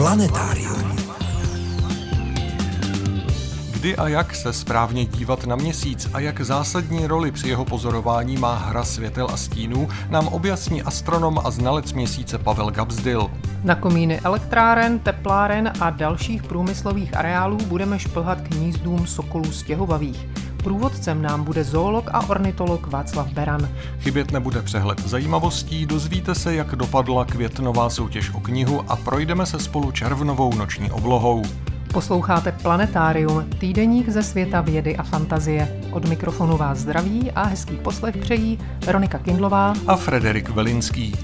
Planetárium. Kdy a jak se správně dívat na měsíc a jak zásadní roli při jeho pozorování má hra světel a stínů, nám objasní astronom a znalec měsíce Pavel Gabsdil. Na komíny elektráren, tepláren a dalších průmyslových areálů budeme šplhat k hnízdům sokolů stěhovavých. Průvodcem nám bude zoolog a ornitolog Václav Beran. Chybět nebude přehled zajímavostí, dozvíte se, jak dopadla květnová soutěž o knihu a projdeme se spolu červnovou noční oblohou. Posloucháte Planetárium, týdeník ze světa vědy a fantazie. Od mikrofonu vás zdraví a hezký poslech přejí Veronika Kindlová a Frederik Velinský.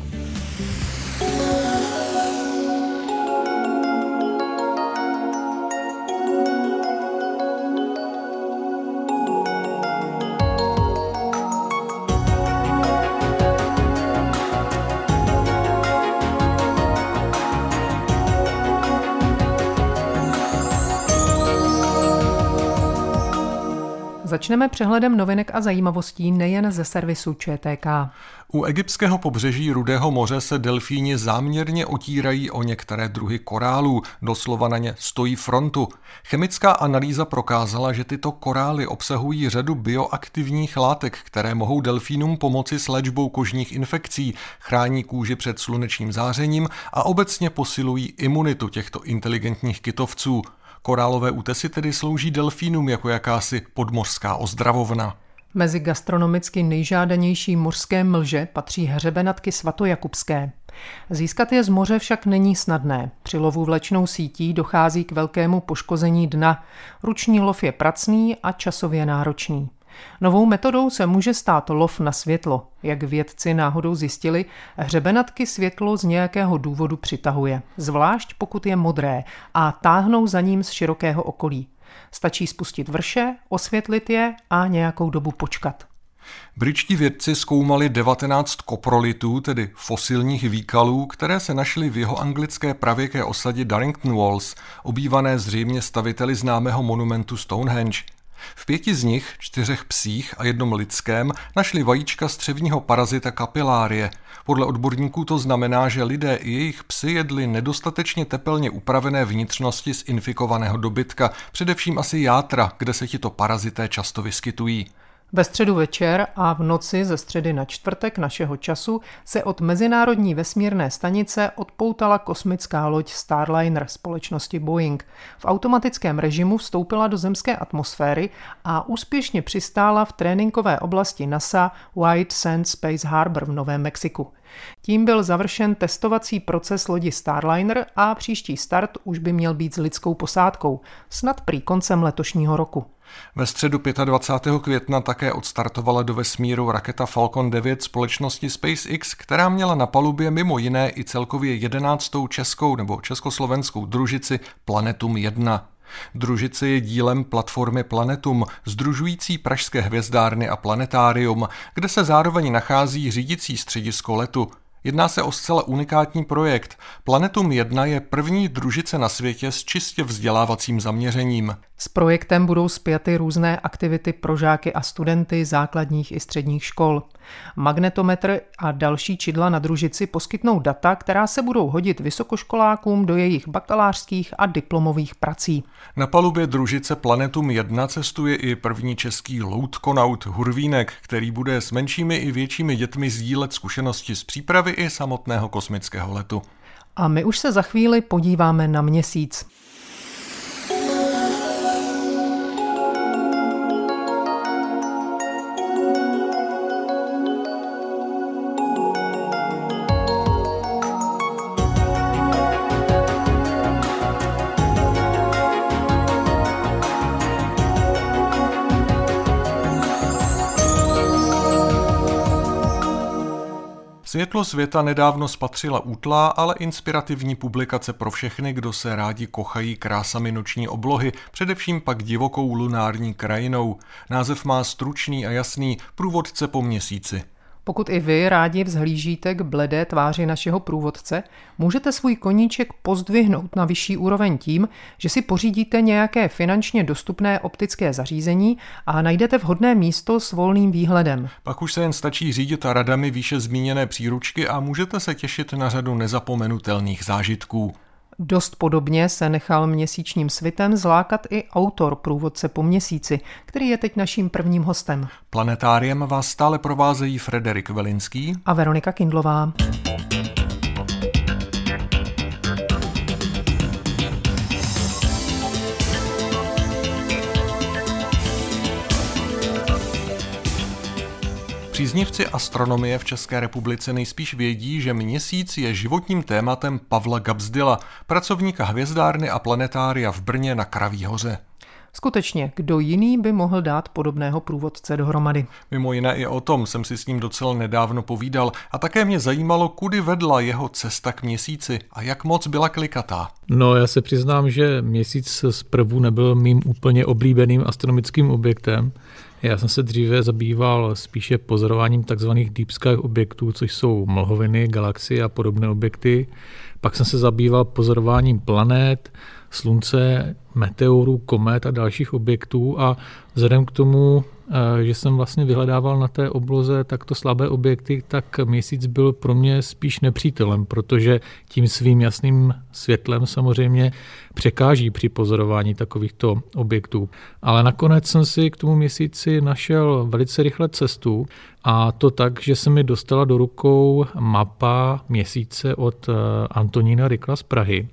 Začneme přehledem novinek a zajímavostí nejen ze servisu ČTK. U egyptského pobřeží Rudého moře se delfíni záměrně otírají o některé druhy korálů, doslova na ně stojí frontu. Chemická analýza prokázala, že tyto korály obsahují řadu bioaktivních látek, které mohou delfínům pomoci s léčbou kožních infekcí, chrání kůži před slunečním zářením a obecně posilují imunitu těchto inteligentních kytovců. Korálové útesy tedy slouží delfínům jako jakási podmořská ozdravovna. Mezi gastronomicky nejžádanější mořské mlže patří hřebenatky svatojakubské. Získat je z moře však není snadné. Při lovu vlečnou sítí dochází k velkému poškození dna. Ruční lov je pracný a časově náročný. Novou metodou se může stát lov na světlo. Jak vědci náhodou zjistili, hřebenatky světlo z nějakého důvodu přitahuje, zvlášť pokud je modré a táhnou za ním z širokého okolí. Stačí spustit vrše, osvětlit je a nějakou dobu počkat. Britští vědci zkoumali 19 koprolitů, tedy fosilních výkalů, které se našly v jeho anglické pravěké osadě Darrington Walls, obývané zřejmě staviteli známého monumentu Stonehenge – v pěti z nich, čtyřech psích a jednom lidském, našli vajíčka střevního parazita kapilárie. Podle odborníků to znamená, že lidé i jejich psy jedli nedostatečně tepelně upravené vnitřnosti z infikovaného dobytka, především asi játra, kde se tito parazité často vyskytují. Ve středu večer a v noci ze středy na čtvrtek našeho času se od Mezinárodní vesmírné stanice odpoutala kosmická loď Starliner společnosti Boeing. V automatickém režimu vstoupila do zemské atmosféry a úspěšně přistála v tréninkové oblasti NASA White Sands Space Harbor v Novém Mexiku. Tím byl završen testovací proces lodi Starliner a příští start už by měl být s lidskou posádkou, snad prý koncem letošního roku. Ve středu 25. května také odstartovala do vesmíru raketa Falcon 9 společnosti SpaceX, která měla na palubě mimo jiné i celkově jedenáctou českou nebo československou družici Planetum 1. Družice je dílem platformy Planetum, združující pražské hvězdárny a planetárium, kde se zároveň nachází řídící středisko letu. Jedná se o zcela unikátní projekt. Planetum 1 je první družice na světě s čistě vzdělávacím zaměřením. S projektem budou spjaty různé aktivity pro žáky a studenty základních i středních škol. Magnetometr a další čidla na družici poskytnou data, která se budou hodit vysokoškolákům do jejich bakalářských a diplomových prací. Na palubě družice Planetum 1 cestuje i první český loutkonaut Hurvínek, který bude s menšími i většími dětmi sdílet zkušenosti z přípravy i samotného kosmického letu. A my už se za chvíli podíváme na měsíc. Světlo světa nedávno spatřila útlá, ale inspirativní publikace pro všechny, kdo se rádi kochají krásami noční oblohy, především pak divokou lunární krajinou. Název má stručný a jasný průvodce po měsíci. Pokud i vy rádi vzhlížíte k bledé tváři našeho průvodce, můžete svůj koníček pozdvihnout na vyšší úroveň tím, že si pořídíte nějaké finančně dostupné optické zařízení a najdete vhodné místo s volným výhledem. Pak už se jen stačí řídit radami výše zmíněné příručky a můžete se těšit na řadu nezapomenutelných zážitků. Dost podobně se nechal měsíčním svitem zlákat i autor průvodce po měsíci, který je teď naším prvním hostem. Planetáriem vás stále provázejí Frederik Velinský a Veronika Kindlová. Příznivci astronomie v České republice nejspíš vědí, že měsíc je životním tématem Pavla Gabsdila, pracovníka hvězdárny a planetária v Brně na Kraví hoře. Skutečně, kdo jiný by mohl dát podobného průvodce dohromady? Mimo jiné i o tom jsem si s ním docela nedávno povídal a také mě zajímalo, kudy vedla jeho cesta k měsíci a jak moc byla klikatá. No, já se přiznám, že měsíc zprvu nebyl mým úplně oblíbeným astronomickým objektem. Já jsem se dříve zabýval spíše pozorováním tzv. deep sky objektů, což jsou mlhoviny, galaxie a podobné objekty. Pak jsem se zabýval pozorováním planet, slunce, meteorů, komet a dalších objektů a vzhledem k tomu, že jsem vlastně vyhledával na té obloze takto slabé objekty, tak měsíc byl pro mě spíš nepřítelem, protože tím svým jasným světlem samozřejmě překáží při pozorování takovýchto objektů. Ale nakonec jsem si k tomu měsíci našel velice rychle cestu a to tak, že se mi dostala do rukou mapa měsíce od eh, Antonína Rykla z Prahy.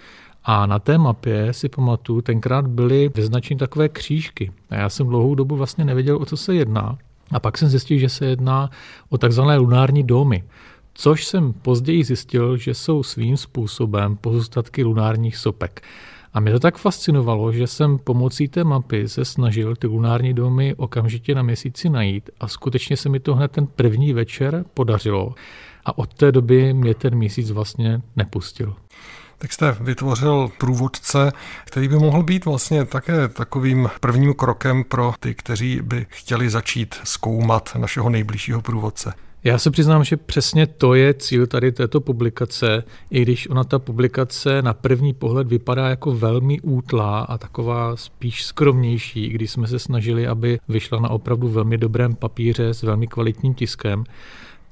A na té mapě si pamatuju, tenkrát byly vyznačeny takové křížky. A já jsem dlouhou dobu vlastně nevěděl, o co se jedná. A pak jsem zjistil, že se jedná o takzvané lunární domy. Což jsem později zjistil, že jsou svým způsobem pozůstatky lunárních sopek. A mě to tak fascinovalo, že jsem pomocí té mapy se snažil ty lunární domy okamžitě na měsíci najít a skutečně se mi to hned ten první večer podařilo. A od té doby mě ten měsíc vlastně nepustil tak jste vytvořil průvodce, který by mohl být vlastně také takovým prvním krokem pro ty, kteří by chtěli začít zkoumat našeho nejbližšího průvodce. Já se přiznám, že přesně to je cíl tady této publikace, i když ona ta publikace na první pohled vypadá jako velmi útlá a taková spíš skromnější, když jsme se snažili, aby vyšla na opravdu velmi dobrém papíře s velmi kvalitním tiskem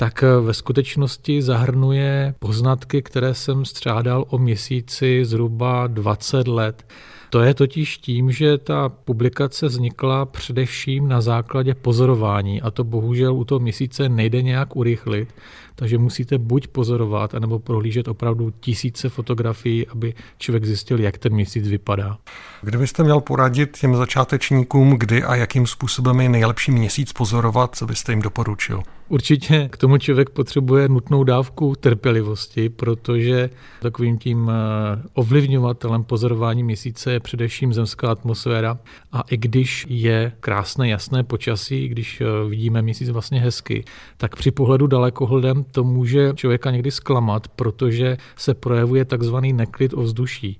tak eh, ve skutečnosti zahrnuje poznatky, které jsem střádal o měsíci zhruba 20 let. To je totiž tím, že ta publikace vznikla především na základě pozorování a to bohužel u toho měsíce nejde nějak urychlit, takže musíte buď pozorovat, anebo prohlížet opravdu tisíce fotografií, aby člověk zjistil, jak ten měsíc vypadá. Kdybyste měl poradit těm začátečníkům, kdy a jakým způsobem je nejlepší měsíc pozorovat, co byste jim doporučil? Určitě k tomu člověk potřebuje nutnou dávku trpělivosti, protože takovým tím eh, ovlivňovatelem pozorování měsíce je především zemská atmosféra. A i když je krásné, jasné počasí, když eh, vidíme měsíc vlastně hezky, tak při pohledu dalekohledem to může člověka někdy zklamat, protože se projevuje takzvaný neklid ovzduší.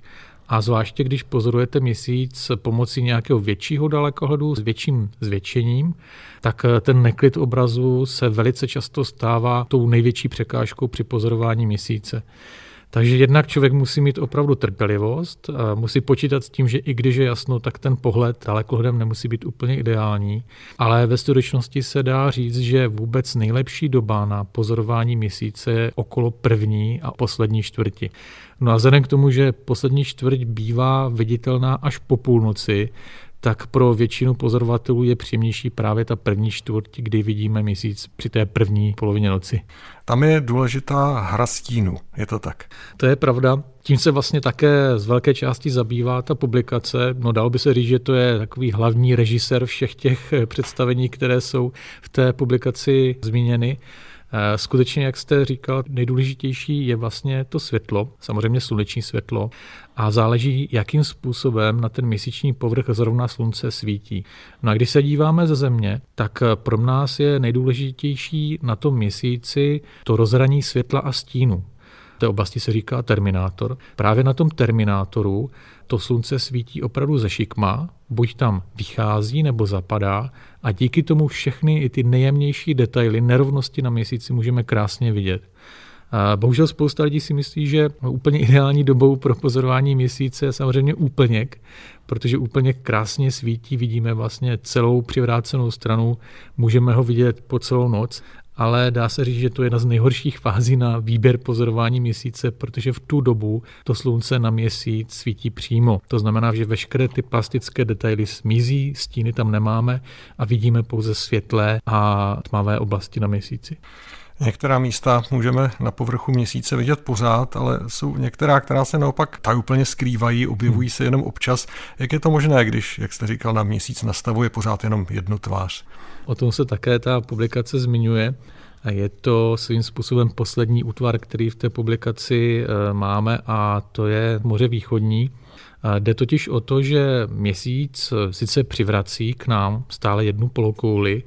A zvláště když pozorujete měsíc pomocí nějakého většího dalekohledu s větším zvětšením, tak eh, ten neklid obrazu se velice často stává tou největší překážkou při pozorování měsíce. Takže jednak člověk musí mít opravdu trpělivost, musí počítat s tím, že i když je jasno, tak ten pohled dalekohledem nemusí být úplně ideální, ale ve skutečnosti se dá říct, že vůbec nejlepší doba na pozorování měsíce je okolo první a poslední čtvrti. No a vzhledem k tomu, že poslední čtvrť bývá viditelná až po půlnoci, tak pro většinu pozorovatelů je příjemnější právě ta první čtvrť, kdy vidíme měsíc při té první polovině noci. Tam je důležitá hra stínu, je to tak? To je pravda. Tím se vlastně také z velké části zabývá ta publikace. No dalo by se říct, že to je takový hlavní režisér všech těch představení, které jsou v té publikaci zmíněny. Eh, skutečně, jak jste říkal, nejdůležitější je vlastně to světlo, samozřejmě sluneční světlo, a záleží, jakým způsobem na ten měsíční povrch zrovna slunce svítí. No a když se díváme ze Země, tak pro nás je nejdůležitější na tom měsíci to rozhraní světla a stínu. Té oblasti se říká terminátor. Právě na tom terminátoru to slunce svítí opravdu ze šikma, buď tam vychází nebo zapadá a díky tomu všechny i ty nejjemnější detaily, nerovnosti na měsíci můžeme krásně vidět. Bohužel spousta lidí si myslí, že úplně ideální dobou pro pozorování měsíce je samozřejmě úplněk, protože úplně krásně svítí, vidíme vlastně celou přivrácenou stranu, můžeme ho vidět po celou noc, ale dá se říct, že to je jedna z nejhorších fází na výběr pozorování měsíce, protože v tu dobu to slunce na měsíc svítí přímo. To znamená, že veškeré ty plastické detaily smizí, stíny tam nemáme a vidíme pouze světlé a tmavé oblasti na měsíci. Některá místa můžeme na povrchu měsíce vidět pořád, ale jsou některá, která se naopak tak úplně skrývají, objevují se jenom občas. Jak je to možné, když, jak jste říkal, na měsíc nastavuje pořád jenom jednu tvář? O tom se také ta publikace zmiňuje. A je to svým způsobem poslední útvar, který v té publikaci eh, máme a to je moře východní. Jde totiž o to, že měsíc eh, sice přivrací k nám stále jednu polokouli,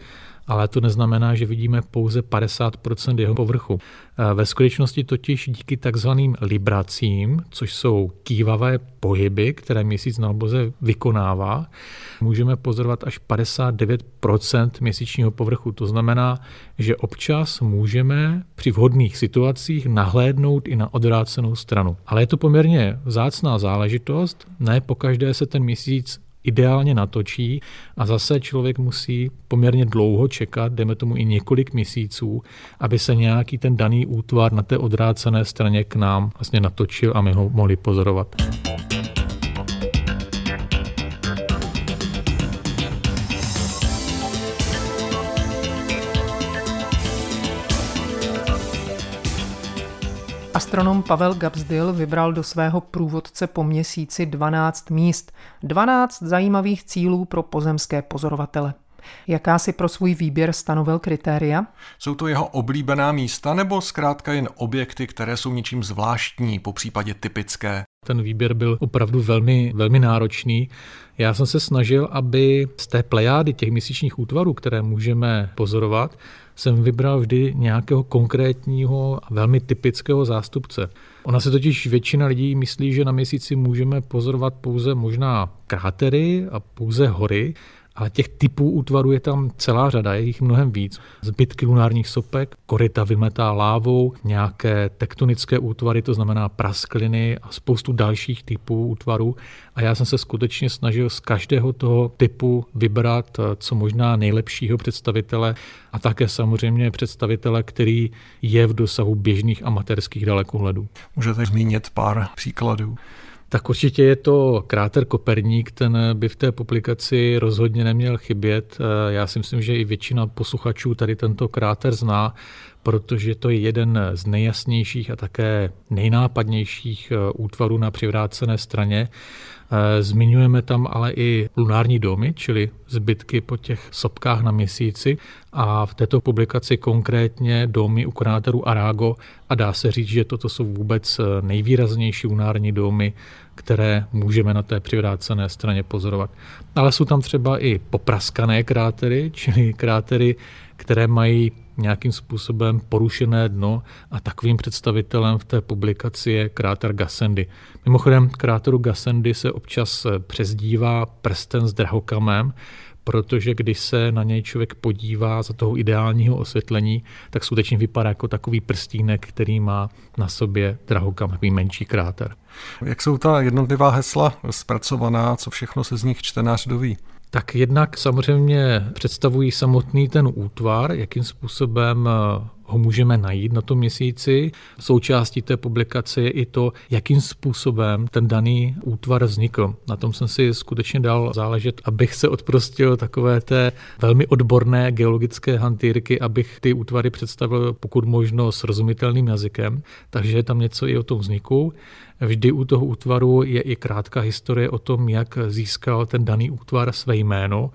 ale to neznamená, že vidíme pouze 50% jeho povrchu. Eh, ve skutečnosti totiž díky takzvaným libracím, což jsou kývavé pohyby, které měsíc na obloze vykonává, můžeme pozorovat až 59% měsíčního povrchu. To znamená, že občas můžeme při vhodných situacích nahlédnout i na odvrácenou stranu. Ale je to poměrně vzácná záležitost, ne pokaždé se ten měsíc ideálně natočí a zase člověk musí poměrně dlouho čekat, jdeme tomu i několik měsíců, aby se nějaký ten daný útvar na té odrácené straně k nám vlastně natočil a my ho mohli pozorovat. Astronom Pavel Gabsdil vybral do svého průvodce po měsíci 12 míst, 12 zajímavých cílů pro pozemské pozorovatele. Jaká si pro svůj výběr stanovil kritéria? Jsou to jeho oblíbená místa nebo zkrátka jen objekty, které jsou něčím zvláštní, po případě typické? Ten výběr byl opravdu velmi, velmi náročný. Já jsem se snažil, aby z té plejády těch měsíčních útvarů, které můžeme pozorovat, jsem vybral vždy nějakého konkrétního a velmi typického zástupce. Ona se totiž většina lidí myslí, že na měsíci můžeme pozorovat pouze možná krátery a pouze hory, ale těch typů útvarů je tam celá řada, je jich mnohem víc. Zbytky lunárních sopek, korita vymetá lávou, nějaké tektonické útvary, to znamená praskliny a spoustu dalších typů útvarů. A já jsem se skutečně snažil z každého toho typu vybrat eh, co možná nejlepšího představitele a také samozřejmě představitele, který je v dosahu běžných amatérských dalekohledů. Můžete zmínit pár příkladů? Tak určitě je to kráter Koperník, ten by v té publikaci rozhodně neměl chybět. Já si myslím, že i většina posluchačů tady tento kráter zná, protože to je jeden z nejjasnějších a také nejnápadnějších útvarů na přivrácené straně. Eh, zmiňujeme tam ale i lunární domy, čili zbytky po těch sopkách na měsíci a v této publikaci konkrétně domy u kráteru Arago a dá se říct, že toto jsou vůbec eh, nejvýraznější lunární domy, které můžeme na té přivrácené straně pozorovat. Ale jsou tam třeba i popraskané krátery, čili krátery, které mají nějakým způsobem porušené dno a takovým představitelem v té publikaci je kráter Gassendi. Mimochodem, kráteru Gassendi se občas přezdívá prsten s drahokamem, protože když se na něj člověk podívá za toho ideálního osvětlení, tak skutečně vypadá jako takový prstínek, který má na sobě drahokam, takový menší kráter. Jak jsou ta jednotlivá hesla zpracovaná, co všechno se z nich čtenář doví? Tak jednak samozřejmě představují samotný ten útvar, jakým způsobem ho můžeme najít na tom měsíci. Součástí té publikace je i to, jakým způsobem ten daný útvar vznikl. Na tom jsem si skutečně dal záležet, abych se odprostil takové té velmi odborné geologické hantýrky, abych ty útvary představil pokud možno srozumitelným jazykem. Takže je tam něco i o tom vzniku. Vždy u toho útvaru je i krátká historie o tom, jak získal ten daný útvar své jméno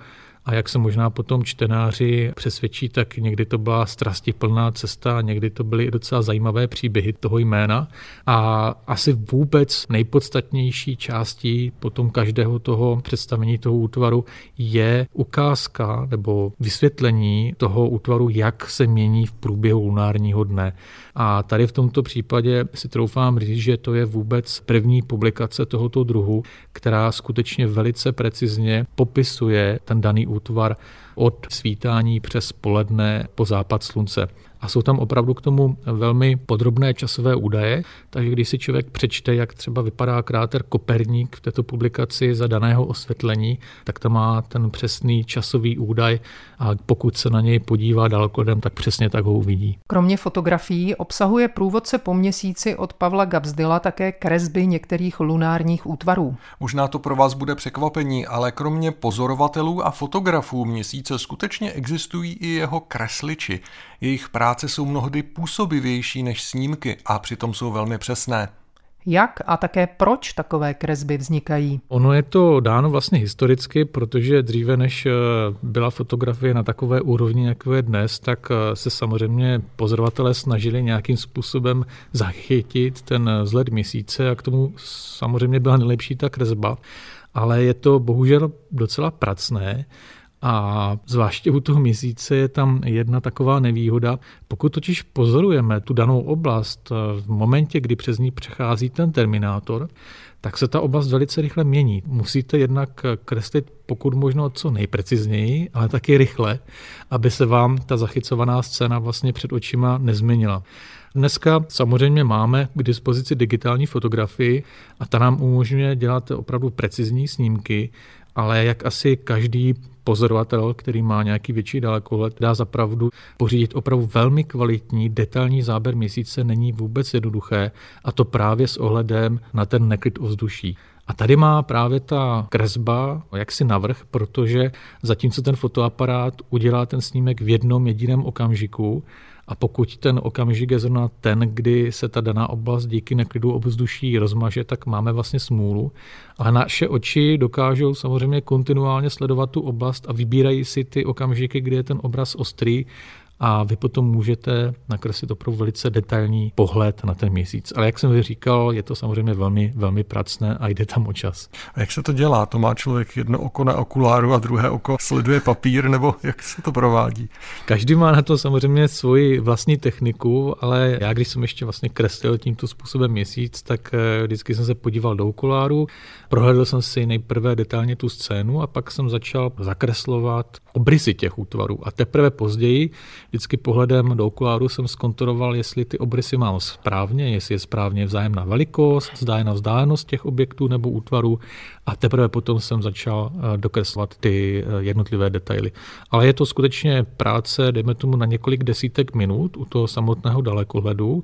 a jak se možná potom čtenáři přesvědčí, tak někdy to byla strastiplná cesta, někdy to byly docela zajímavé příběhy toho jména. A asi vůbec nejpodstatnější částí potom každého toho představení toho útvaru je ukázka nebo vysvětlení toho útvaru, jak se mění v průběhu lunárního dne. A tady v tomto případě si troufám říct, že to je vůbec první publikace tohoto druhu, která skutečně velice precizně popisuje ten daný útvar od svítání přes poledne po západ slunce. A jsou tam opravdu k tomu velmi podrobné časové údaje, takže když si člověk přečte, jak třeba vypadá kráter Koperník v této publikaci za daného osvětlení, tak tam má ten přesný časový údaj a pokud se na něj podívá dalekodem, tak přesně tak ho uvidí. Kromě fotografií obsahuje průvodce po měsíci od Pavla Gabsdyla také kresby některých lunárních útvarů. Možná to pro vás bude překvapení, ale kromě pozorovatelů a fotografů měsíce skutečně existují i jeho kresliči. Jejich práce jsou mnohdy působivější než snímky a přitom jsou velmi přesné. Jak a také proč takové kresby vznikají? Ono je to dáno vlastně historicky, protože dříve než eh, byla fotografie na takové úrovni, jako je dnes, tak eh, se samozřejmě pozorovatelé snažili nějakým způsobem zachytit ten vzhled měsíce a k tomu samozřejmě byla nejlepší ta kresba. Ale je to bohužel docela pracné a zvláště u toho měsíce je tam jedna taková nevýhoda. Pokud totiž pozorujeme tu danou oblast v momentě, kdy přes ní přechází ten terminátor, tak se ta oblast velice rychle mění. Musíte jednak kreslit pokud možno co nejprecizněji, ale taky rychle, aby se vám ta zachycovaná scéna vlastně před očima nezměnila. Dneska samozřejmě máme k dispozici digitální fotografii a ta nám umožňuje dělat opravdu precizní snímky, ale jak asi každý pozorovatel, který má nějaký větší dalekohled, dá zapravdu pořídit opravdu velmi kvalitní, detailní záběr měsíce není vůbec jednoduché a to právě s ohledem na ten neklid ovzduší. A tady má právě ta kresba jaksi navrh, protože zatímco ten fotoaparát udělá ten snímek v jednom jediném okamžiku, a pokud ten okamžik je zrovna ten, kdy se ta daná oblast díky neklidu ovzduší rozmaže, tak máme vlastně smůlu. Ale naše oči dokážou samozřejmě kontinuálně sledovat tu oblast a vybírají si ty okamžiky, kdy je ten obraz ostrý a vy potom můžete nakreslit opravdu velice detailní pohled na ten měsíc. Ale jak jsem říkal, je to samozřejmě velmi, velmi pracné a jde tam o čas. A jak se to dělá? To má člověk jedno oko na okuláru a druhé oko sleduje papír, nebo jak se to provádí? Každý má na to samozřejmě svoji vlastní techniku, ale já když jsem ještě vlastně kreslil tímto způsobem měsíc, tak eh, vždycky jsem se podíval do okuláru, prohlédl jsem si nejprve detailně tu scénu a pak jsem začal zakreslovat obrysy těch útvarů. A teprve později vždycky pohledem do okuláru jsem zkontroloval, jestli ty obrysy mám správně, jestli je správně vzájemná velikost, vzájemná vzdálenost těch objektů nebo útvarů a teprve potom jsem začal eh, dokreslovat ty eh, jednotlivé detaily. Ale je to skutečně práce, dejme tomu na několik desítek minut u toho samotného dalekohledu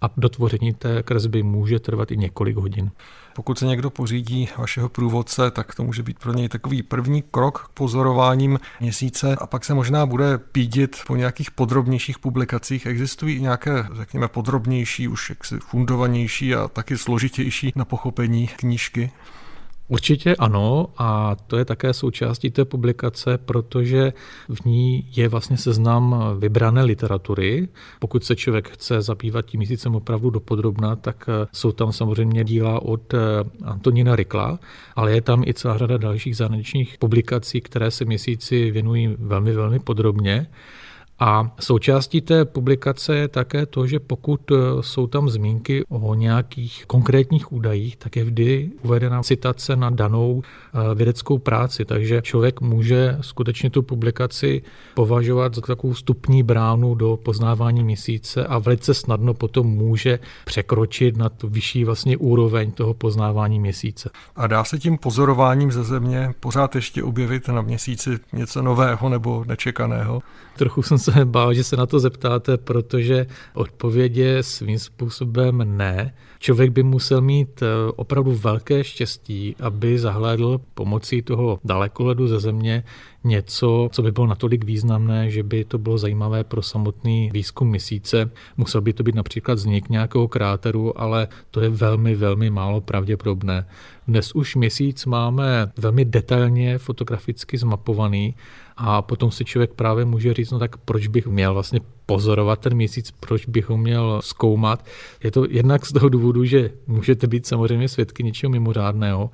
a dotvoření té kresby může trvat i několik hodin. Pokud se někdo pořídí vašeho průvodce, tak to může být pro něj takový první krok k pozorováním měsíce a pak se možná bude pídit po nějakých podrobnějších publikacích. Existují nějaké, řekněme, podrobnější, už jaksi fundovanější a taky složitější na pochopení knížky? Určitě ano a to je také součástí té publikace, protože v ní je vlastně seznam vybrané literatury. Pokud se člověk chce zabývat tím měsícem opravdu dopodrobna, tak eh, jsou tam samozřejmě díla od eh, Antonína Rykla, ale je tam i celá řada dalších zahraničních publikací, které se měsíci věnují velmi, velmi podrobně. A součástí té publikace je také to, že pokud e, jsou tam zmínky o nějakých konkrétních údajích, tak je vždy uvedena citace na danou e, vědeckou práci. Takže člověk může skutečně tu publikaci považovat za takovou stupní bránu do poznávání měsíce a velice snadno potom může překročit na tu vyšší vlastně úroveň toho poznávání měsíce. A dá se tím pozorováním ze země pořád ještě objevit na měsíci něco nového nebo nečekaného? Trochu jsem se bál, že se na to zeptáte, protože odpověď je svým způsobem ne. Člověk by musel mít eh, opravdu velké štěstí, aby zahlédl pomocí toho dalekohledu ze země něco, co by bylo natolik významné, že by to bylo zajímavé pro samotný výzkum měsíce. Musel by to být například vznik nějakého kráteru, ale to je velmi, velmi málo pravděpodobné. Dnes už měsíc máme velmi detailně fotograficky zmapovaný a potom si člověk právě může říct, no tak proč bych měl vlastně pozorovat ten měsíc, proč bych ho měl zkoumat. Je to jednak z toho důvodu, že můžete být samozřejmě svědky něčeho mimořádného,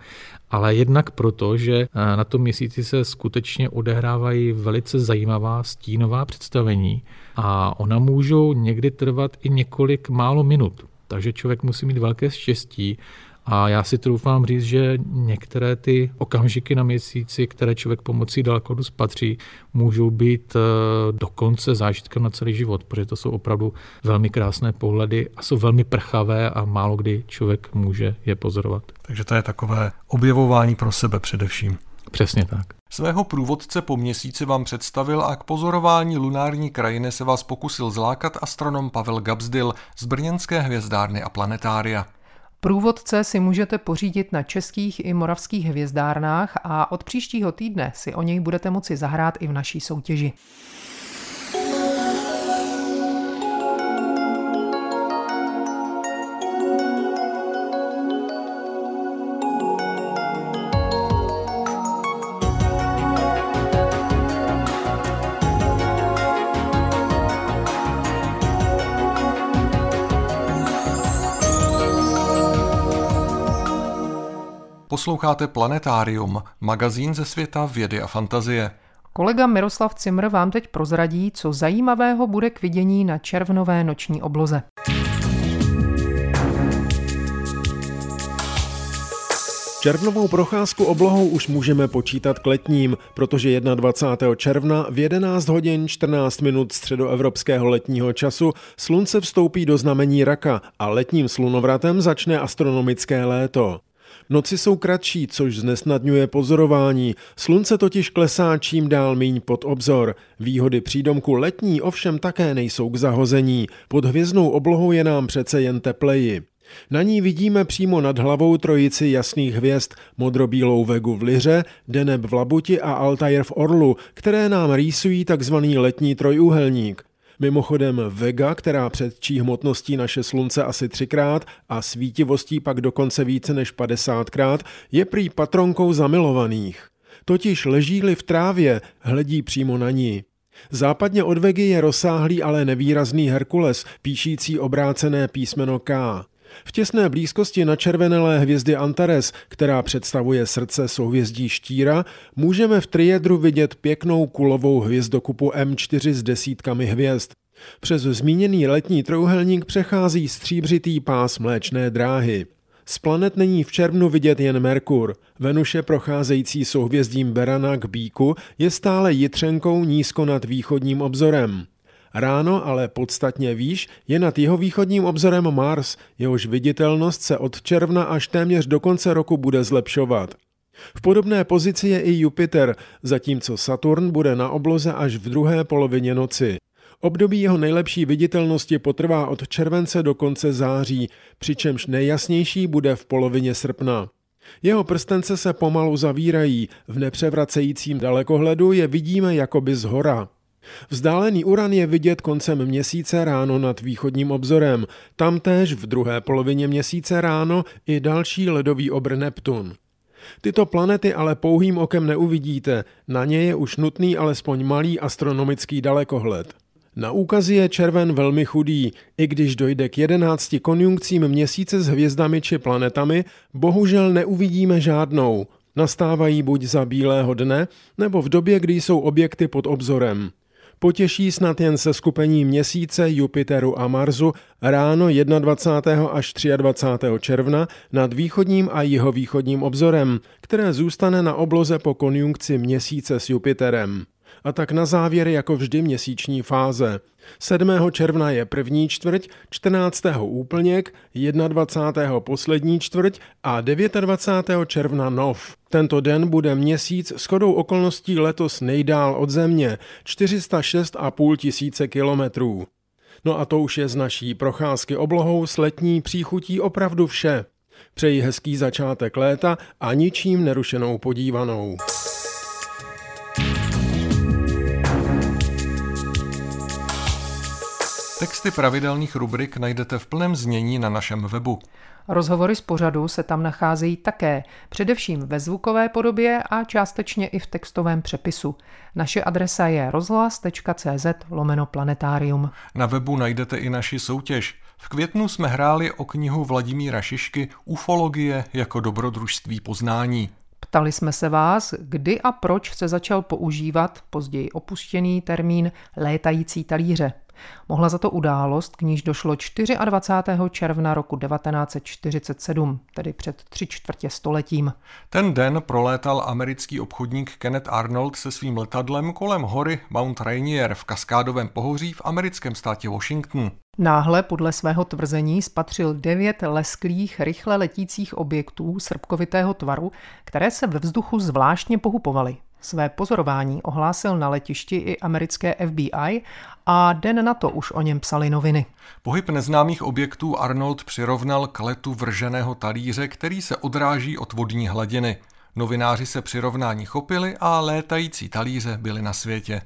ale jednak proto, že eh, na tom měsíci se skutečně odehrávají velice zajímavá stínová představení a ona můžou někdy trvat i několik málo minut. Takže člověk musí mít velké štěstí A já si troufám říct, že některé ty okamžiky na měsíci, které člověk pomocí dalekohledu spatří, můžou být eh, dokonce zážitkem na celý život, protože to jsou opravdu velmi krásné pohledy a jsou velmi prchavé a málo kdy člověk může je pozorovat. Takže to je takové objevování pro sebe především. Přesně tak. Svého průvodce po měsíci vám představil a k pozorování lunární krajiny se vás pokusil zlákat astronom Pavel Gabsdil z Brněnské hvězdárny a planetária. Průvodce si můžete pořídit na českých i moravských hvězdárnách a od příštího týdne si o něj budete moci zahrát i v naší soutěži. Posloucháte Planetárium, magazín ze světa vědy a fantazie. Kolega Miroslav Cimr vám teď prozradí, co zajímavého bude k vidění na červnové noční obloze. Červnovou procházku oblohou už můžeme počítat k letním, protože 21. června v 11 hodin 14 minut středoevropského letního času slunce vstoupí do znamení raka a letním slunovratem začne astronomické léto. Noci jsou kratší, což znesnadňuje pozorování. Slunce totiž klesá čím dál míň pod obzor. Výhody přídomku letní ovšem také nejsou k zahození. Pod hvězdnou oblohou je nám přece jen tepleji. Na ní vidíme přímo nad hlavou trojici jasných hvězd, modrobílou Vegu v Liře, Deneb v Labuti a Altair v Orlu, které nám rýsují takzvaný letní trojúhelník. Mimochodem Vega, která předčí hmotností naše slunce asi třikrát a svítivostí pak dokonce více než 50krát, je prý patronkou zamilovaných. Totiž leží-li v trávě, hledí přímo na ní. Západně od Vegy je rozsáhlý, ale nevýrazný Herkules, píšící obrácené písmeno K. V těsné blízkosti na červenelé hvězdy Antares, která představuje srdce souhvězdí štíra, můžeme v triedru vidět pěknou kulovou hvězdokupu M4 s desítkami hvězd. Přes zmíněný letní trouhelník přechází stříbřitý pás mléčné dráhy. Z planet není v červnu vidět jen Merkur. Venuše procházející souhvězdím Berana k Bíku je stále jitřenkou nízko nad východním obzorem. Ráno, ale podstatně výš, je nad jeho východním obzorem Mars, jehož viditelnost se od června až téměř do konce roku bude zlepšovat. V podobné pozici je i Jupiter, zatímco Saturn bude na obloze až v druhé polovině noci. Období jeho nejlepší viditelnosti potrvá od července do konce září, přičemž nejjasnější bude v polovině srpna. Jeho prstence se pomalu zavírají, v nepřevracejícím dalekohledu je vidíme jakoby z hora. Vzdálený Uran je vidět koncem měsíce ráno nad východním obzorem, tamtéž v druhé polovině měsíce ráno i další ledový obr Neptun. Tyto planety ale pouhým okem neuvidíte, na ně je už nutný alespoň malý astronomický dalekohled. Na úkazy je červen velmi chudý, i když dojde k jedenácti konjunkcím měsíce s hvězdami či planetami, bohužel neuvidíme žádnou. Nastávají buď za bílého dne, nebo v době, kdy jsou objekty pod obzorem. Potěší snad jen se skupení měsíce, Jupiteru a Marsu ráno 21. až 23. června nad východním a jihovýchodním obzorem, které zůstane na obloze po konjunkci měsíce s Jupiterem. A tak na závěr jako vždy měsíční fáze. 7. června je první čtvrť, 14. úplněk, 21. poslední čtvrť a 29. června nov. Tento den bude měsíc s chodou okolností letos nejdál od země, 406,5 tisíce kilometrů. No a to už je z naší procházky oblohou s letní příchutí opravdu vše. Přeji hezký začátek léta a ničím nerušenou podívanou. Texty pravidelných rubrik najdete v plném znění na našem webu. Rozhovory z pořadu se tam nacházejí také, především ve zvukové podobě a částečně i v textovém přepisu. Naše adresa je rozhlas.cz lomeno planetárium. Na webu najdete i naši soutěž. V květnu jsme hráli o knihu Vladimíra Šišky Ufologie jako dobrodružství poznání. Ptali jsme se vás, kdy a proč se začal používat později opuštěný termín létající talíře. Mohla za to událost, k níž došlo 24. června roku 1947, tedy před tři čtvrtě stoletím. Ten den prolétal americký obchodník Kenneth Arnold se svým letadlem kolem hory Mount Rainier v kaskádovém pohoří v americkém státě Washington. Náhle podle svého tvrzení spatřil devět lesklých, rychle letících objektů srbkovitého tvaru, které se ve vzduchu zvláštně pohupovaly. Své pozorování ohlásil na letišti i americké FBI a den na to už o něm psali noviny. Pohyb neznámých objektů Arnold přirovnal k letu vrženého talíře, který se odráží od vodní hladiny. Novináři se přirovnání chopili a létající talíře byly na světě.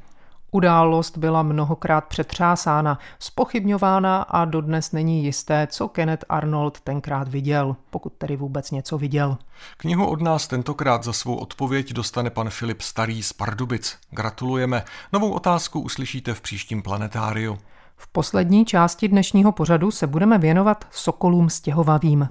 Událost byla mnohokrát přetřásána, spochybňována a dodnes není jisté, co Kenneth Arnold tenkrát viděl, pokud tedy vůbec něco viděl. Knihu od nás tentokrát za svou odpověď dostane pan Filip Starý z Pardubic. Gratulujeme. Novou otázku uslyšíte v příštím planetáriu. V poslední části dnešního pořadu se budeme věnovat sokolům stěhovavým.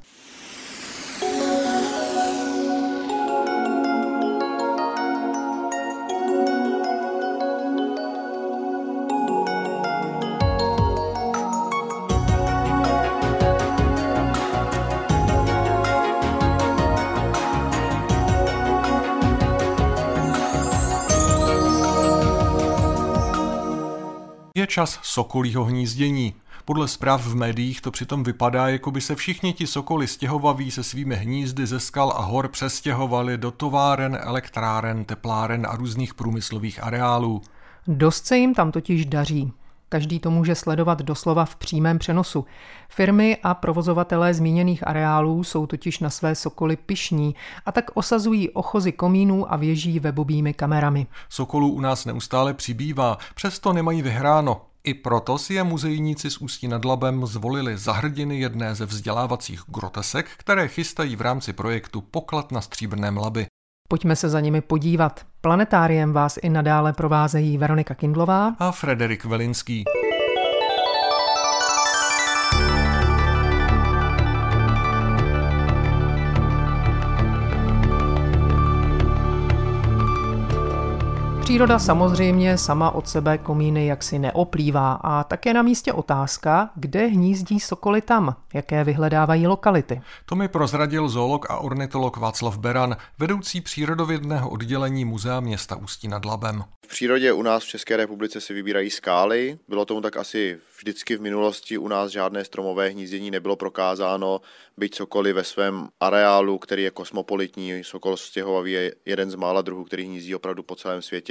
Čas sokolího hnízdění. Podle zpráv v médiích to přitom vypadá, jako by se všichni ti sokoly stěhovaví se svými hnízdy ze skal a hor přestěhovali do továren, elektráren, tepláren a různých průmyslových areálů. Dost se jim tam totiž daří. Každý to může sledovat doslova v přímém přenosu. Firmy a provozovatelé zmíněných areálů jsou totiž na své sokoly pišní a tak osazují ochozy komínů a věží webovými kamerami. Sokolů u nás neustále přibývá, přesto nemají vyhráno. I proto si je muzejníci z Ústí nad Labem zvolili za hrdiny jedné ze vzdělávacích grotesek, které chystají v rámci projektu Poklad na stříbrném laby. Pojďme se za nimi podívat. Planetáriem vás i nadále provázejí Veronika Kindlová a Frederik Velinský. Příroda samozřejmě sama od sebe komíny jaksi neoplývá a tak je na místě otázka, kde hnízdí sokoly tam, jaké vyhledávají lokality. To mi prozradil zoolog a ornitolog Václav Beran, vedoucí přírodovědného oddělení Muzea města Ústí nad Labem. V přírodě u nás v České republice se vybírají skály. Bylo tomu tak asi vždycky v minulosti u nás žádné stromové hnízdění nebylo prokázáno, byť sokoly ve svém areálu, který je kosmopolitní, sokol stěhovavý je jeden z mála druhů, který hnízdí opravdu po celém světě.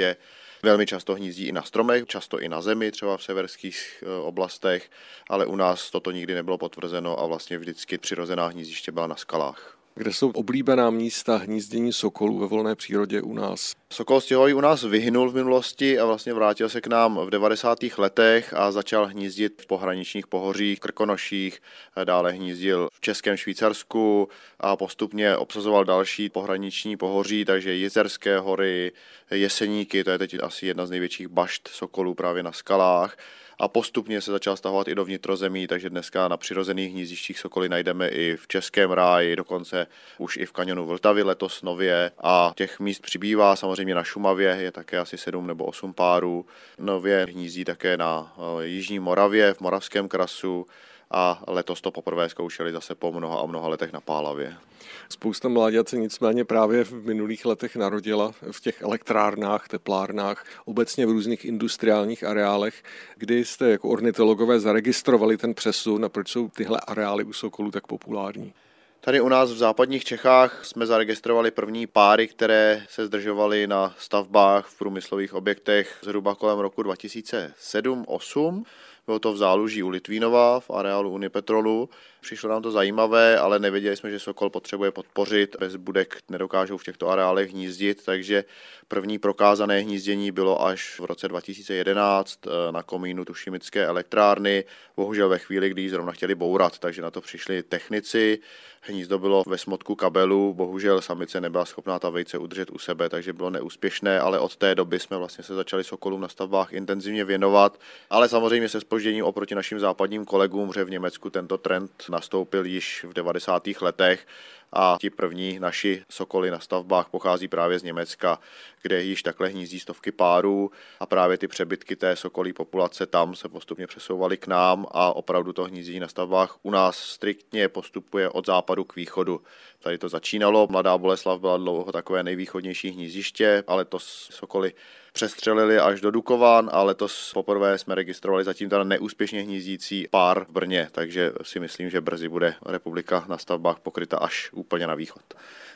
Velmi často hnízdí i na stromech, často i na zemi, třeba v severských eh, oblastech, ale u nás toto nikdy nebylo potvrzeno a vlastně vždycky přirozená hnízdiště byla na skalách. Kde jsou oblíbená místa hnízdění sokolů ve volné přírodě u nás? Sokol stěhový u nás vyhnul v minulosti a vlastně vrátil se k nám v 90. letech a začal hnízdit v pohraničních pohořích, krkonoších, dále hnízdil v Českém Švýcarsku a postupně obsazoval další pohraniční pohoří, takže Jezerské hory, Jeseníky, to je teď asi jedna z největších bašt sokolů právě na skalách a postupně se začal stahovat i do vnitrozemí, takže dneska na přirozených hnízdištích sokoly najdeme i v Českém ráji, dokonce už i v kanionu Vltavy letos nově. A těch míst přibývá, samozřejmě na Šumavě je také asi sedm nebo osm párů, nově hnízdí také na eh, Jižní Moravě, v Moravském krasu, a letos to poprvé zkoušeli zase po mnoha a mnoha letech na Pálavě. Spousta mláďat se nicméně právě v minulých letech narodila v těch elektrárnách, teplárnách, obecně v různých industriálních areálech, kdy jste jako ornitologové zaregistrovali ten přesun a proč jsou tyhle areály u Sokolů tak populární? Tady u nás v západních Čechách jsme zaregistrovali první páry, které se zdržovaly na stavbách v průmyslových objektech zhruba kolem roku 2007-2008. Bylo to v záluží u Litvínova v areálu Unipetrolu. Přišlo nám to zajímavé, ale nevěděli jsme, že Sokol potřebuje podpořit. Bez budek nedokážou v těchto areálech hnízdit, takže první prokázané hnízdění bylo až v roce 2011 eh, na komínu Tušimické elektrárny. Bohužel ve chvíli, kdy ji zrovna chtěli bourat, takže na to přišli technici. Hnízdo bylo ve smotku kabelu, bohužel samice nebyla schopná ta vejce udržet u sebe, takže bylo neúspěšné, ale od té doby jsme vlastně se začali sokolům na stavbách intenzivně věnovat, ale samozřejmě se spožděním oproti našim západním kolegům, že v Německu tento trend nastoupil již v 90. letech a ti první naši sokoly na stavbách pochází právě z Německa, kde již takhle hnízdí stovky párů a právě ty přebytky té sokolí populace tam se postupně přesouvaly k nám a opravdu to hnízdění na stavbách u nás striktně postupuje od západu k východu. Tady to začínalo, Mladá Boleslav byla dlouho takové nejvýchodnější hnízdiště, ale to sokoly přestřelili až do Dukovan a letos poprvé jsme registrovali zatím teda neúspěšně hnízdící pár v Brně, takže si myslím, že brzy bude republika na stavbách pokryta až úplně na východ.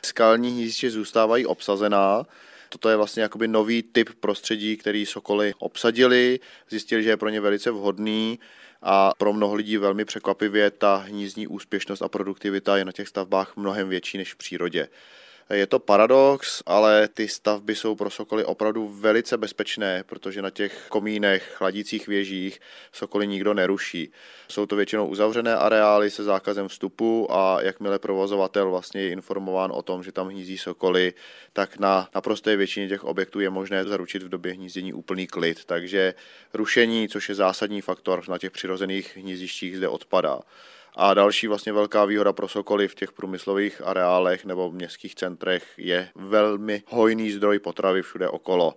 Skalní hnízdiště zůstávají obsazená, Toto je vlastně jakoby nový typ prostředí, který sokoly obsadili, zjistili, že je pro ně velice vhodný a pro mnoho lidí velmi překvapivě ta hnízdní úspěšnost a produktivita je na těch stavbách mnohem větší než v přírodě. Je to paradox, ale ty stavby jsou pro sokoly opravdu velice bezpečné, protože na těch komínech, chladících věžích sokoly nikdo neruší. Jsou to většinou uzavřené areály se zákazem vstupu a jakmile provozovatel vlastně je informován o tom, že tam hnízdí sokoly, tak na naprosté většině těch objektů je možné zaručit v době hnízdění úplný klid. Takže rušení, což je zásadní faktor na těch přirozených hnízdištích, zde odpadá. A další vlastně velká výhoda pro sokoly v těch průmyslových areálech nebo městských centrech je velmi hojný zdroj potravy všude okolo.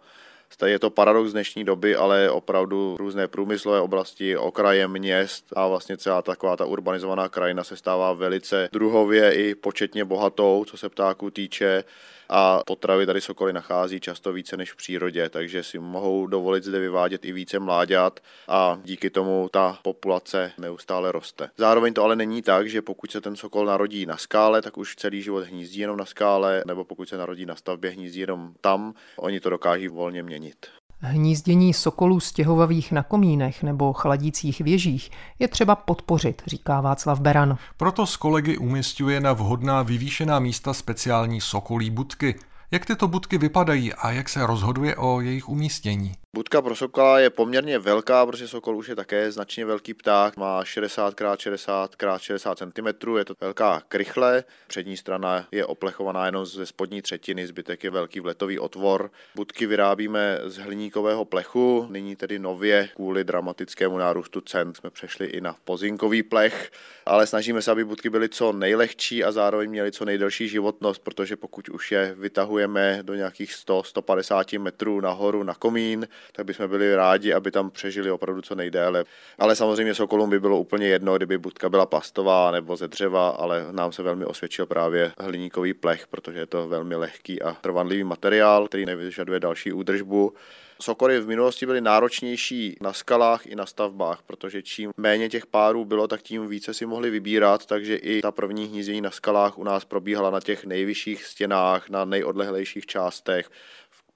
Je to paradox dnešní doby, ale opravdu různé průmyslové oblasti, okraje měst a vlastně celá taková ta urbanizovaná krajina se stává velice druhově i početně bohatou, co se ptáků týče a potravy tady sokoly nachází často více než v přírodě, takže si mohou dovolit zde vyvádět i více mláďat a díky tomu ta populace neustále roste. Zároveň to ale není tak, že pokud se ten sokol narodí na skále, tak už celý život hnízdí jenom na skále, nebo pokud se narodí na stavbě, hnízdí jenom tam, oni to dokáží volně měnit. Hnízdění sokolů stěhovavých na komínech nebo chladících věžích je třeba podpořit, říká Václav Beran. Proto s kolegy umistuje na vhodná vyvýšená místa speciální sokolí budky. Jak tyto budky vypadají a jak se rozhoduje o jejich umístění? Budka pro sokola je poměrně velká, protože sokol už je také značně velký pták, má 60 x 60 x 60 cm, je to velká krychle, přední strana je oplechovaná jenom ze spodní třetiny, zbytek je velký vletový otvor. Budky vyrábíme z hliníkového plechu, nyní tedy nově kvůli dramatickému nárůstu cen jsme přešli i na pozinkový plech, ale snažíme se, aby budky byly co nejlehčí a zároveň měly co nejdelší životnost, protože pokud už je vytahujeme do nějakých 100-150 metrů nahoru na komín, tak bychom byli rádi, aby tam přežili opravdu co nejdéle. Ale samozřejmě Sokolům by bylo úplně jedno, kdyby budka byla plastová nebo ze dřeva, ale nám se velmi osvědčil právě hliníkový plech, protože je to velmi lehký a trvanlivý materiál, který nevyžaduje další údržbu. Sokory v minulosti byly náročnější na skalách i na stavbách, protože čím méně těch párů bylo, tak tím více si mohli vybírat, takže i ta první hnízdění na skalách u nás probíhala na těch nejvyšších stěnách, na nejodlehlejších částech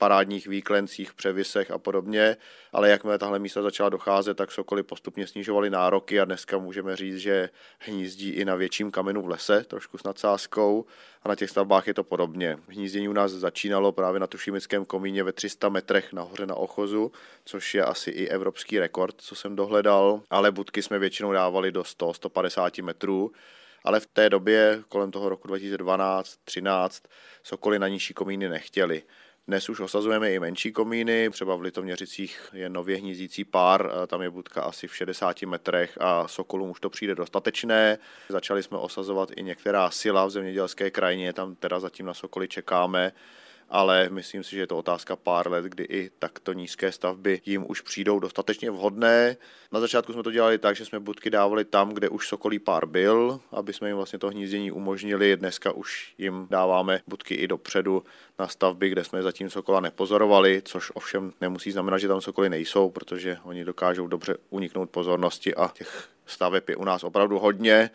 parádních výklencích, převisech a podobně, ale jakmile tahle místa začala docházet, tak sokoly postupně snižovaly nároky a dneska můžeme říct, že hnízdí i na větším kamenu v lese, trošku s nadsázkou a na těch stavbách je to podobně. Hnízdění u nás začínalo právě na tušimickém komíně ve 300 metrech nahoře na Ochozu, což je asi i evropský rekord, co jsem dohledal, ale budky jsme většinou dávali do 100-150 metrů, ale v té době, kolem toho roku 2012-13, sokoly na nižší komíny nechtěli. Dnes už osazujeme i menší komíny, třeba v Litoměřicích je nově hnízdící pár, tam je budka asi v 60 metrech a sokolům už to přijde dostatečné. Začali jsme osazovat i některá sila v zemědělské krajině, tam teda zatím na sokoly čekáme ale myslím si, že je to otázka pár let, kdy i takto nízké stavby jim už přijdou dostatečně vhodné. Na začátku jsme to dělali tak, že jsme budky dávali tam, kde už sokolí pár byl, aby jsme jim vlastně to hnízdění umožnili. Dneska už jim dáváme budky i dopředu na stavby, kde jsme zatím sokola nepozorovali, což ovšem nemusí znamenat, že tam sokoly nejsou, protože oni dokážou dobře uniknout pozornosti a těch staveb je u nás opravdu hodně.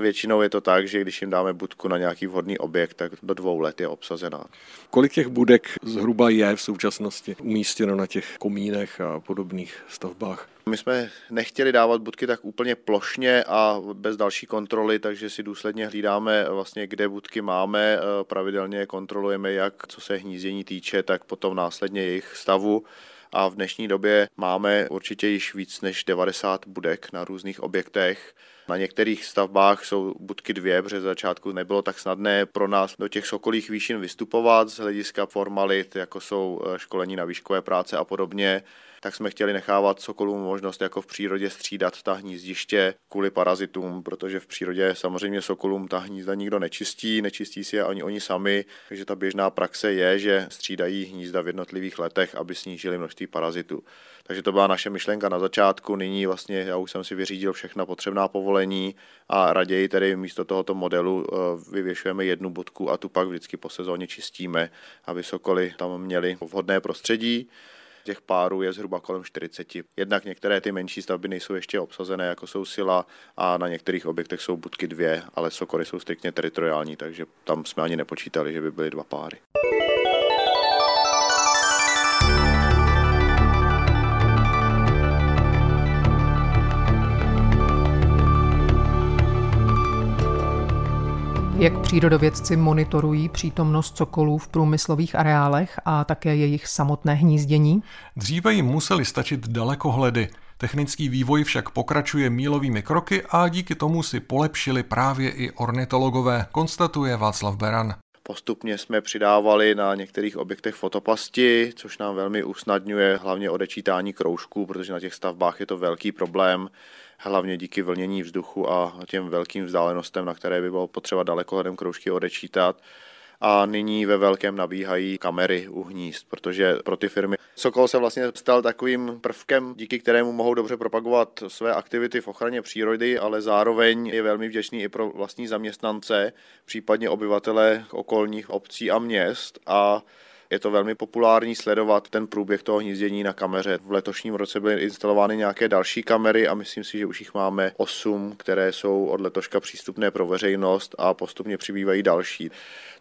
Většinou je to tak, že když jim dáme budku na nějaký vhodný objekt, tak do dvou let je obsazená. Kolik těch budek zhruba je v současnosti umístěno na těch komínech a podobných stavbách? My jsme nechtěli dávat budky tak úplně plošně a bez další kontroly, takže si důsledně hlídáme vlastně, kde budky máme, pravidelně kontrolujeme jak co se hnízdění týče, tak potom následně jejich stavu a v dnešní době máme určitě již víc než 90 budek na různých objektech Na některých stavbách jsou budky dvě, protože začátku nebylo tak snadné pro nás do těch sokolých výšin vystupovat z hlediska formalit, jako jsou eh, školení na výškové práce a podobně tak jsme chtěli nechávat sokolům možnost jako v přírodě střídat ta hnízdiště kvůli parazitům, protože v přírodě samozřejmě sokolům ta hnízda nikdo nečistí, nečistí si je ani oni sami, takže ta běžná praxe je, že střídají hnízda v jednotlivých letech, aby snížili množství parazitů. Takže to byla naše myšlenka na začátku. Nyní vlastně já už jsem si vyřídil všechna potřebná povolení a raději tedy místo tohoto modelu eh, vyvěšujeme jednu budku a tu pak vždycky po sezóně čistíme, aby sokoly tam měli vhodné prostředí. Těch párů je zhruba kolem 40. Jednak některé ty menší stavby nejsou ještě obsazené, jako jsou sila, a na některých objektech jsou budky dvě, ale sokory jsou striktně teritoriální, takže tam jsme ani nepočítali, že by byly dva páry. Jak přírodovědci monitorují přítomnost sokolů v průmyslových areálech a také jejich samotné hnízdění? Dříve jim museli stačit dalekohledy. Technický vývoj však pokračuje mílovými kroky a díky tomu si polepšili právě i ornitologové, konstatuje Václav Beran. Postupně jsme přidávali na některých objektech fotopasti, což nám velmi usnadňuje hlavně odečítání kroužků, protože na těch stavbách je to velký problém hlavně díky vlnění vzduchu a těm velkým vzdálenostem, na které by bylo potřeba dalekohledem kroužky odečítat. A nyní ve velkém nabíhají kamery u hnízd, protože pro ty firmy Sokol se vlastně stal takovým prvkem, díky kterému mohou dobře propagovat své aktivity v ochraně přírody, ale zároveň je velmi vděčný i pro vlastní zaměstnance, případně obyvatele okolních obcí a měst. A je to velmi populární sledovat ten průběh toho hnízdění na kameře. V letošním roce byly instalovány nějaké další kamery a myslím si, že už jich máme 8, které jsou od letoška přístupné pro veřejnost a postupně přibývají další.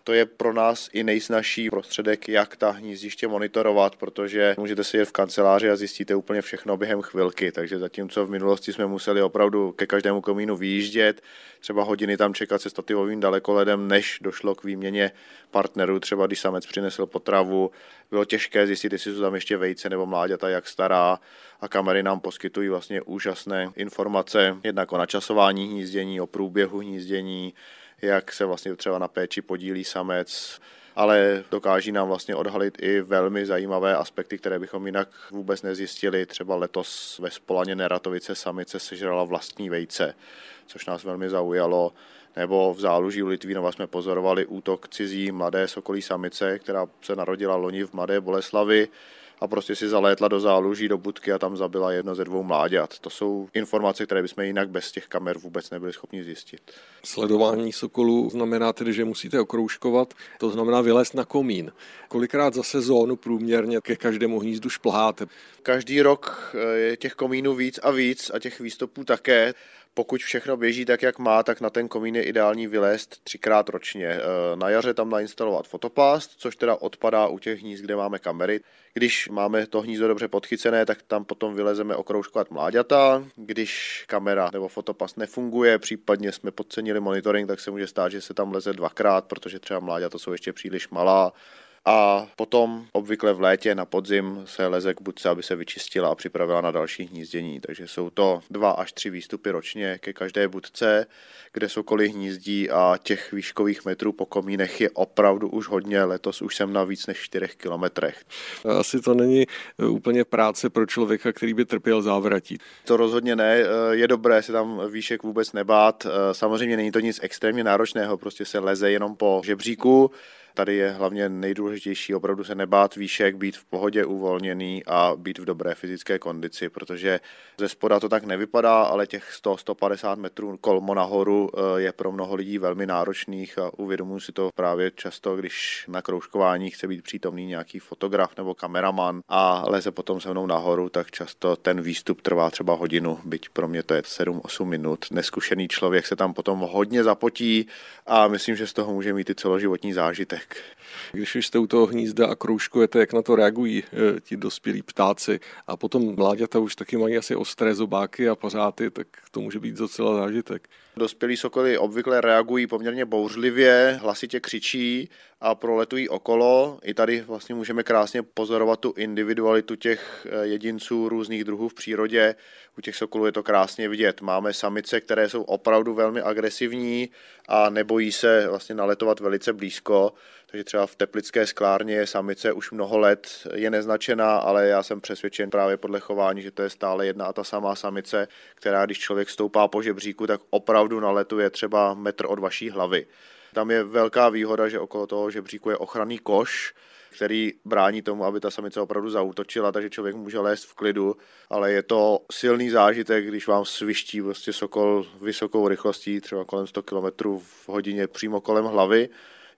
To je pro nás i nejsnažší prostředek, jak ta hnízdiště monitorovat, protože můžete sedět v kanceláři a zjistíte úplně všechno během chvilky. Takže zatímco v minulosti jsme museli opravdu ke každému komínu vyjíždět, třeba hodiny tam čekat se stativovým dalekoledem, než došlo k výměně partnerů, třeba když samec přinesl potravu, bylo těžké zjistit, jestli jsou tam ještě vejce nebo mláďata, jak stará a kamery nám poskytují vlastně úžasné informace, jednak o načasování hnízdění, o průběhu hnízdění, jak se vlastně třeba na péči podílí samec, ale dokáží nám vlastně odhalit i velmi zajímavé aspekty, které bychom jinak vůbec nezjistili. Třeba letos ve Spolaně Neratovice samice sežrala vlastní vejce, což nás velmi zaujalo. Nebo v záluží u Litvínova jsme pozorovali útok cizí mladé sokolí samice, která se narodila loni v Mladé Boleslavi a prostě si zalétla do záluží, do budky a tam zabila jedno ze dvou mláďat. To jsou informace, které bychom jinak bez těch kamer vůbec nebyli schopni zjistit. Sledování sokolů znamená tedy, že musíte okroužkovat, to znamená vylézt na komín. Kolikrát za sezónu průměrně ke každému hnízdu šplháte? Každý rok eh, je těch komínů víc a víc a těch výstupů také. Pokud všechno běží tak, jak má, tak na ten komín je ideální vylézt třikrát ročně. Eh, na jaře tam nainstalovat fotoplast, což teda odpadá u těch hnízd, kde máme kamery. Když máme to hnízdo dobře podchycené, tak tam potom vylezeme okroužkovat mláďata. Když kamera nebo fotoplast nefunguje, případně jsme podcenili monitoring, tak se může stát, že se tam leze dvakrát, protože třeba mláďata jsou ještě příliš malá a potom obvykle v létě na podzim se leze k budce, aby se vyčistila a připravila na další hnízdění. Takže jsou to dva až tři výstupy ročně ke každé budce, kde sokoly hnízdí a těch výškových metrů po komínech je opravdu už hodně. Letos už jsem na víc než 4 kilometrech. Asi to není e, úplně práce pro člověka, který by trpěl závratí. To rozhodně ne. E, je dobré se tam výšek vůbec nebát. E, samozřejmě není to nic extrémně náročného, prostě se leze jenom po žebříku Tady je hlavně nejdůležitější opravdu se nebát výšek, být v pohodě uvolněný a být v dobré fyzické kondici, protože ze spoda to tak nevypadá, ale těch 100-150 metrů kolmo nahoru eh, je pro mnoho lidí velmi náročných a uvědomuji si to právě často, když na kroužkování chce být přítomný nějaký fotograf nebo kameraman a leze potom se mnou nahoru, tak často ten výstup trvá třeba hodinu, byť pro mě to je 7-8 minut. Neskušený člověk se tam potom hodně zapotí a myslím, že z toho může mít i celoživotní zážitek. Zážitek. Když už jste u toho hnízda a kroužkujete, jak na to reagují e, ti dospělí ptáci a potom mláďata už taky mají asi ostré zobáky a pořády, tak to může být docela zážitek. Dospělí sokoly obvykle reagují poměrně bouřlivě, hlasitě křičí a proletují okolo. I tady vlastně můžeme krásně pozorovat tu individualitu těch eh, jedinců různých druhů v přírodě. U těch sokolů je to krásně vidět. Máme samice, které jsou opravdu velmi agresivní a nebojí se vlastně naletovat velice blízko. Takže třeba v teplické sklárně je samice už mnoho let je neznačená, ale já jsem přesvědčen právě podle chování, že to je stále jedna a ta samá samice, která když člověk stoupá po žebříku, tak opravdu naletuje třeba metr od vaší hlavy. Tam je velká výhoda, že okolo toho žebříku je ochranný koš, který brání tomu, aby ta samice opravdu zautočila, takže člověk může lézt v klidu, ale je to silný zážitek, když vám sviští prostě sokol vysokou rychlostí, třeba kolem 100 km v hodině přímo kolem hlavy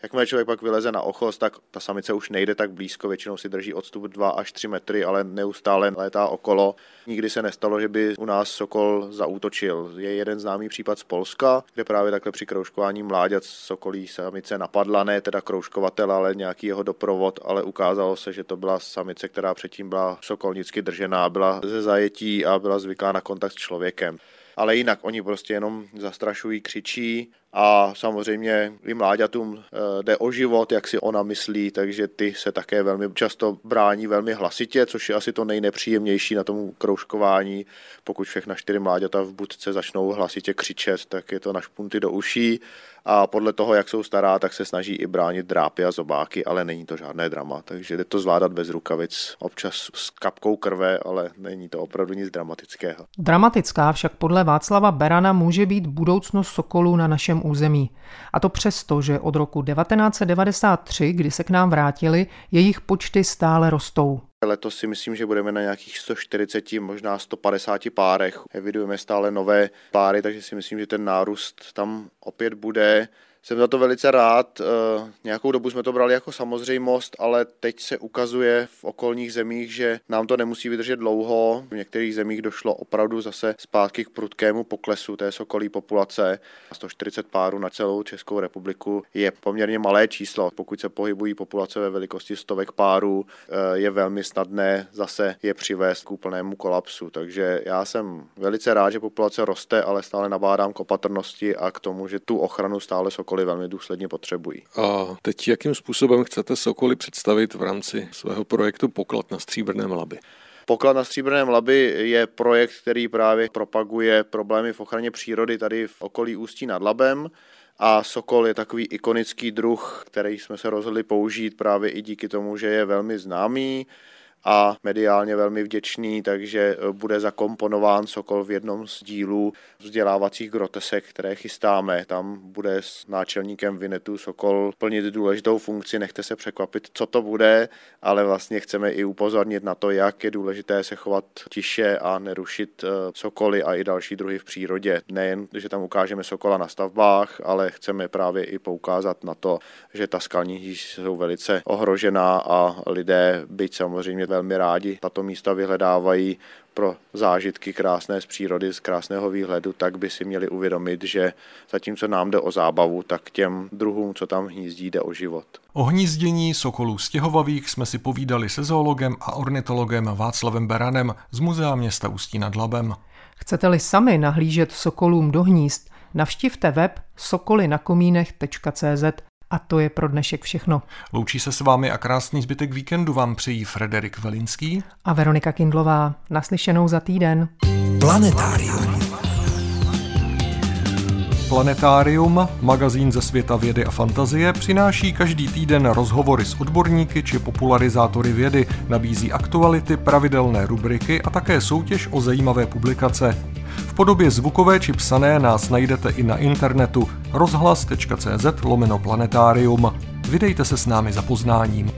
Jakmile člověk pak vyleze na ochos, tak ta samice už nejde tak blízko, většinou si drží odstup 2 až 3 metry, ale neustále létá okolo. Nikdy se nestalo, že by u nás sokol zaútočil. Je jeden známý případ z Polska, kde právě takhle při kroužkování mláďat sokolí samice napadla, ne teda kroužkovatel, ale nějaký jeho doprovod, ale ukázalo se, že to byla samice, která předtím byla sokolnicky držená, byla ze zajetí a byla zvyklá na kontakt s člověkem ale jinak oni prostě jenom zastrašují, křičí a samozřejmě i mláďatům eh, jde o život, jak si ona myslí, takže ty se také velmi často brání velmi hlasitě, což je asi to nejnepříjemnější na tom kroužkování. Pokud všechna čtyři mláďata v budce začnou hlasitě křičet, tak je to na špunty do uší a podle toho, jak jsou stará, tak se snaží i bránit drápy a zobáky, ale není to žádné drama, takže jde to zvládat bez rukavic, občas s kapkou krve, ale není to opravdu nic dramatického. Dramatická však podle Václava Berana může být budoucnost sokolů na našem území. A to přesto, že od roku 1993, kdy se k nám vrátili, jejich počty stále rostou. Letos si myslím, že budeme na nějakých 140, možná 150 párech. Evidujeme stále nové páry, takže si myslím, že ten nárůst tam opět bude. Jsem za to velice rád. Eh, nějakou dobu jsme to brali jako samozřejmost, ale teď se ukazuje v okolních zemích, že nám to nemusí vydržet dlouho. V některých zemích došlo opravdu zase zpátky k prudkému poklesu té sokolí populace. 140 párů na celou Českou republiku je poměrně malé číslo. Pokud se pohybují populace ve velikosti stovek párů, eh, je velmi snadné zase je přivést k úplnému kolapsu. Takže já jsem velice rád, že populace roste, ale stále nabádám k opatrnosti a k tomu, že tu ochranu stále sokolí sokoly velmi důsledně potřebují. A teď jakým způsobem chcete sokoly představit v rámci svého projektu Poklad na stříbrném labi? Poklad na stříbrném labi je projekt, který právě propaguje problémy v ochraně přírody tady v okolí Ústí nad Labem a sokol je takový ikonický druh, který jsme se rozhodli použít právě i díky tomu, že je velmi známý a mediálně velmi vděčný, takže eh, bude zakomponován Sokol v jednom z dílů vzdělávacích grotesek, které chystáme. Tam bude s náčelníkem Vinetu Sokol plnit důležitou funkci, nechte se překvapit, co to bude, ale vlastně chceme i upozornit na to, jak je důležité se chovat tiše a nerušit eh, sokoly a i další druhy v přírodě. Nejen, že tam ukážeme sokola na stavbách, ale chceme právě i poukázat na to, že ta skalní jsou velice ohrožená a lidé, byť samozřejmě velmi rádi tato místa vyhledávají pro zážitky krásné z přírody, z krásného výhledu, tak by si měli uvědomit, že zatímco nám jde o zábavu, tak těm druhům, co tam hnízdí, jde o život. O hnízdění sokolů stěhovavých jsme si povídali se zoologem a ornitologem Václavem Beranem z Muzea města Ústí nad Labem. Chcete-li sami nahlížet sokolům do hnízd, navštivte web sokolynakomínech.cz a to je pro dnešek všechno. Loučí se s vámi a krásný zbytek víkendu vám přejí Frederik Velinský a Veronika Kindlová. Naslyšenou za týden. Planetárium. Planetárium, magazín ze světa vědy a fantazie, přináší každý týden rozhovory s odborníky či popularizátory vědy, nabízí aktuality, pravidelné rubriky a také soutěž o zajímavé publikace. V podobě zvukové či psané nás najdete i na internetu rozhlas.cz lomeno planetárium. Vydejte se s námi za poznáním.